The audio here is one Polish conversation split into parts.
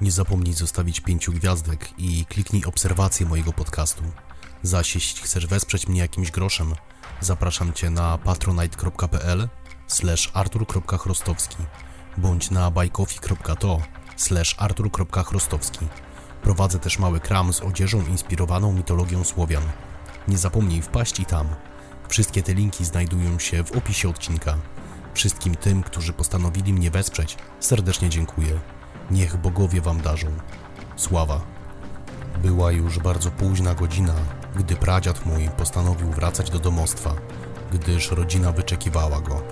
Nie zapomnij zostawić pięciu gwiazdek i kliknij obserwację mojego podcastu. Zaś jeśli chcesz wesprzeć mnie jakimś groszem, zapraszam Cię na patronite.pl slash artur.chrostowski bądź na bajkofi.to slash artur.chrostowski. Prowadzę też mały kram z odzieżą inspirowaną mitologią Słowian. Nie zapomnij wpaść i tam. Wszystkie te linki znajdują się w opisie odcinka. Wszystkim tym, którzy postanowili mnie wesprzeć, serdecznie dziękuję. Niech bogowie wam darzą. Sława. Była już bardzo późna godzina, gdy pradziad mój postanowił wracać do domostwa, gdyż rodzina wyczekiwała go.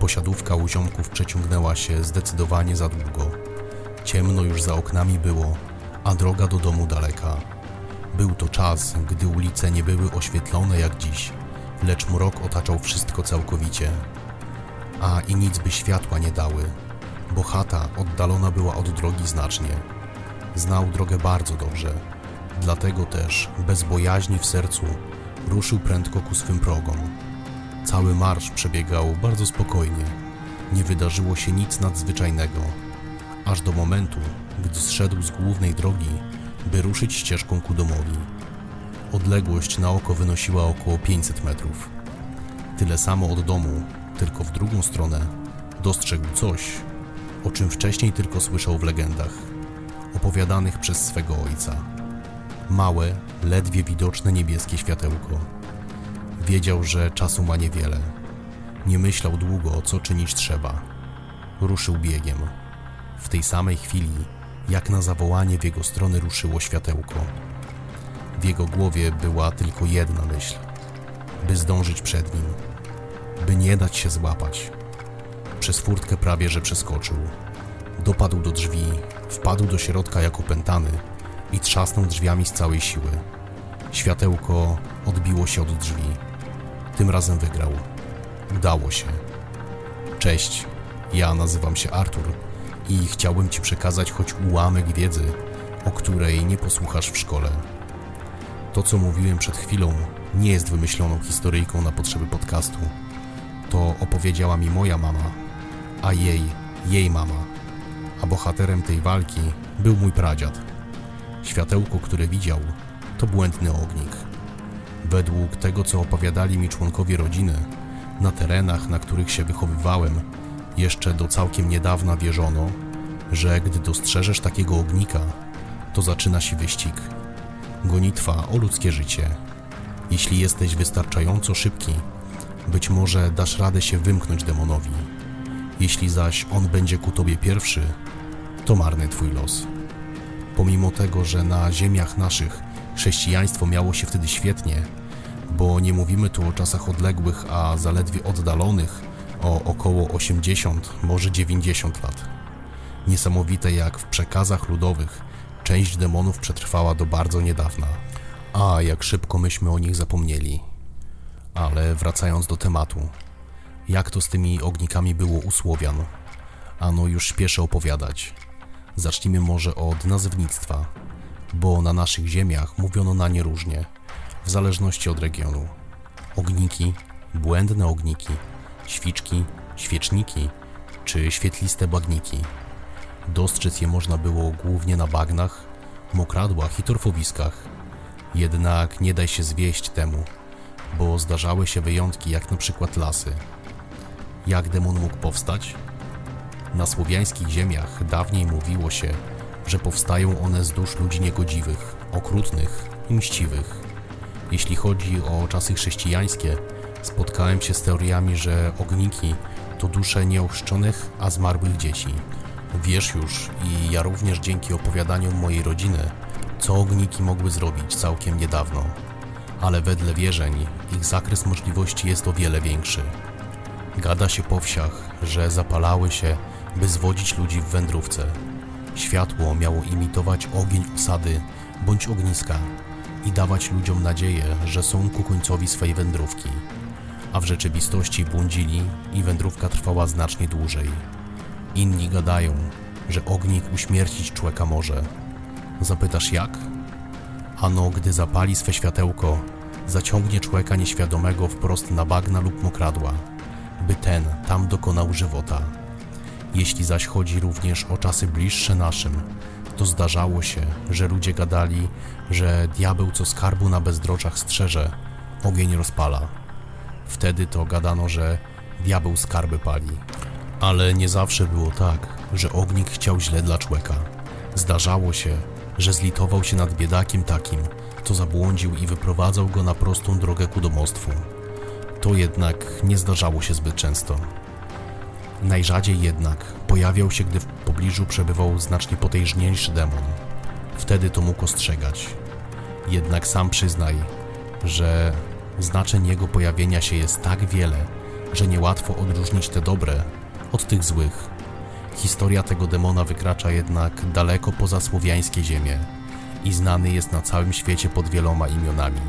Posiadówka u ziomków przeciągnęła się zdecydowanie za długo. Ciemno już za oknami było, a droga do domu daleka. Był to czas, gdy ulice nie były oświetlone jak dziś, lecz mrok otaczał wszystko całkowicie. A i nic by światła nie dały, bo chata oddalona była od drogi znacznie. Znał drogę bardzo dobrze, dlatego też, bez bojaźni w sercu, ruszył prędko ku swym progom. Cały marsz przebiegał bardzo spokojnie. Nie wydarzyło się nic nadzwyczajnego, aż do momentu, gdy zszedł z głównej drogi, by ruszyć ścieżką ku domowi. Odległość na oko wynosiła około 500 metrów. Tyle samo od domu, tylko w drugą stronę, dostrzegł coś, o czym wcześniej tylko słyszał w legendach, opowiadanych przez swego ojca. Małe, ledwie widoczne niebieskie światełko. Wiedział, że czasu ma niewiele. Nie myślał długo, co czynić trzeba. Ruszył biegiem. W tej samej chwili, jak na zawołanie w jego stronę ruszyło światełko. W jego głowie była tylko jedna myśl: by zdążyć przed nim, by nie dać się złapać. Przez furtkę prawie że przeskoczył. Dopadł do drzwi, wpadł do środka jak opętany i trzasnął drzwiami z całej siły. Światełko odbiło się od drzwi. Tym razem wygrał. Udało się. Cześć, ja nazywam się Artur i chciałbym Ci przekazać choć ułamek wiedzy, o której nie posłuchasz w szkole. To, co mówiłem przed chwilą, nie jest wymyśloną historyjką na potrzeby podcastu. To opowiedziała mi moja mama, a jej, jej mama. A bohaterem tej walki był mój pradziad. Światełko, które widział, to błędny ognik. Według tego, co opowiadali mi członkowie rodziny, na terenach, na których się wychowywałem, jeszcze do całkiem niedawna wierzono, że gdy dostrzeżesz takiego ognika, to zaczyna się wyścig. Gonitwa o ludzkie życie. Jeśli jesteś wystarczająco szybki, być może dasz radę się wymknąć demonowi. Jeśli zaś on będzie ku tobie pierwszy, to marny twój los. Pomimo tego, że na ziemiach naszych chrześcijaństwo miało się wtedy świetnie, bo nie mówimy tu o czasach odległych, a zaledwie oddalonych o około 80, może 90 lat. Niesamowite jak w przekazach ludowych część demonów przetrwała do bardzo niedawna. A jak szybko myśmy o nich zapomnieli. Ale wracając do tematu, jak to z tymi ognikami było u Słowian? Ano już śpieszę opowiadać. Zacznijmy może od nazewnictwa, bo na naszych ziemiach mówiono na nie różnie, w zależności od regionu. Ogniki, błędne ogniki, świczki, świeczniki czy świetliste bagniki. Dostrzec je można było głównie na bagnach, mokradłach i torfowiskach. Jednak nie daj się zwieść temu, bo zdarzały się wyjątki jak na przykład lasy. Jak demon mógł powstać? Na słowiańskich ziemiach dawniej mówiło się, że powstają one z dusz ludzi niegodziwych, okrutnych i mściwych. Jeśli chodzi o czasy chrześcijańskie, spotkałem się z teoriami, że ogniki to dusze nieochrzczonych, a zmarłych dzieci. Wiesz już, i ja również dzięki opowiadaniom mojej rodziny, co ogniki mogły zrobić całkiem niedawno. Ale wedle wierzeń, ich zakres możliwości jest o wiele większy. Gada się po wsiach, że zapalały się, by zwodzić ludzi w wędrówce. Światło miało imitować ogień osady bądź ogniska i dawać ludziom nadzieję, że są ku końcowi swej wędrówki. A w rzeczywistości błądzili i wędrówka trwała znacznie dłużej. Inni gadają, że ognik uśmiercić człowieka może. Zapytasz jak? Ano, gdy zapali swe światełko, zaciągnie człowieka nieświadomego wprost na bagna lub mokradła, by ten tam dokonał żywota. Jeśli zaś chodzi również o czasy bliższe naszym, to zdarzało się, że ludzie gadali, że diabeł co skarbu na bezdroczach strzeże, ogień rozpala. Wtedy to gadano, że diabeł skarby pali. Ale nie zawsze było tak, że ognik chciał źle dla człowieka. Zdarzało się, że zlitował się nad biedakiem takim, co zabłądził i wyprowadzał go na prostą drogę ku domostwu. To jednak nie zdarzało się zbyt często. Najrzadziej jednak pojawiał się, gdy w pobliżu przebywał znacznie potężniejszy demon. Wtedy to mógł ostrzegać. Jednak sam przyznaj, że znaczeń jego pojawienia się jest tak wiele, że niełatwo odróżnić te dobre od tych złych. Historia tego demona wykracza jednak daleko poza słowiańskie ziemie i znany jest na całym świecie pod wieloma imionami.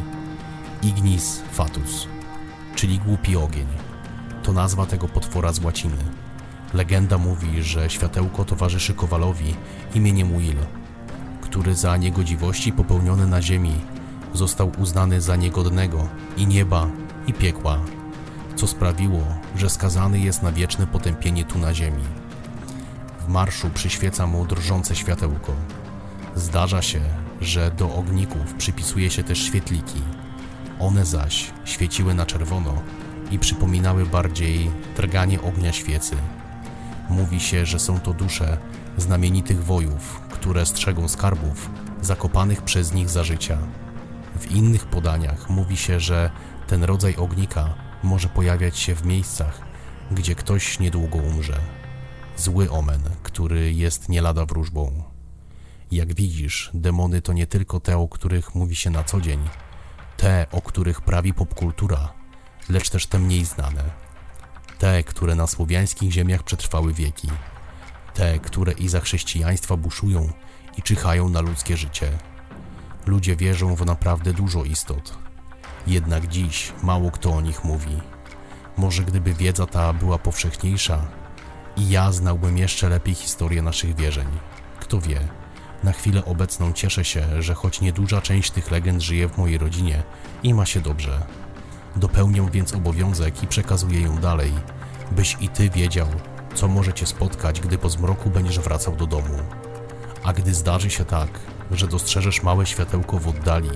Ignis Fatus, czyli głupi ogień. To nazwa tego potwora z łaciny. Legenda mówi, że światełko towarzyszy Kowalowi imieniem Will, który za niegodziwości popełnione na ziemi został uznany za niegodnego i nieba, i piekła, co sprawiło, że skazany jest na wieczne potępienie tu na ziemi. W marszu przyświeca mu drżące światełko. Zdarza się, że do ogników przypisuje się też świetliki. One zaś świeciły na czerwono i przypominały bardziej drganie ognia świecy. Mówi się, że są to dusze znamienitych wojów, które strzegą skarbów zakopanych przez nich za życia. W innych podaniach mówi się, że ten rodzaj ognika może pojawiać się w miejscach, gdzie ktoś niedługo umrze. Zły omen, który jest nie lada wróżbą. Jak widzisz, demony to nie tylko te, o których mówi się na co dzień, te, o których prawi popkultura, lecz też te mniej znane. Te, które na słowiańskich ziemiach przetrwały wieki. Te, które i za chrześcijaństwa buszują i czyhają na ludzkie życie. Ludzie wierzą w naprawdę dużo istot. Jednak dziś mało kto o nich mówi. Może gdyby wiedza ta była powszechniejsza i ja znałbym jeszcze lepiej historię naszych wierzeń. Kto wie, na chwilę obecną cieszę się, że choć nieduża część tych legend żyje w mojej rodzinie i ma się dobrze. Dopełniam więc obowiązek i przekazuję ją dalej, byś i ty wiedział, co może cię spotkać, gdy po zmroku będziesz wracał do domu. A gdy zdarzy się tak, że dostrzeżesz małe światełko w oddali,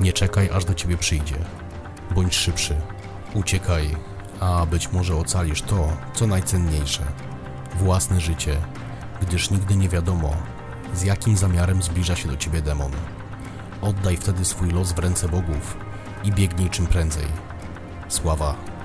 nie czekaj aż do ciebie przyjdzie. Bądź szybszy. Uciekaj, a być może ocalisz to, co najcenniejsze własne życie, gdyż nigdy nie wiadomo, z jakim zamiarem zbliża się do ciebie demon. Oddaj wtedy swój los w ręce bogów i biegnij czym prędzej. Sława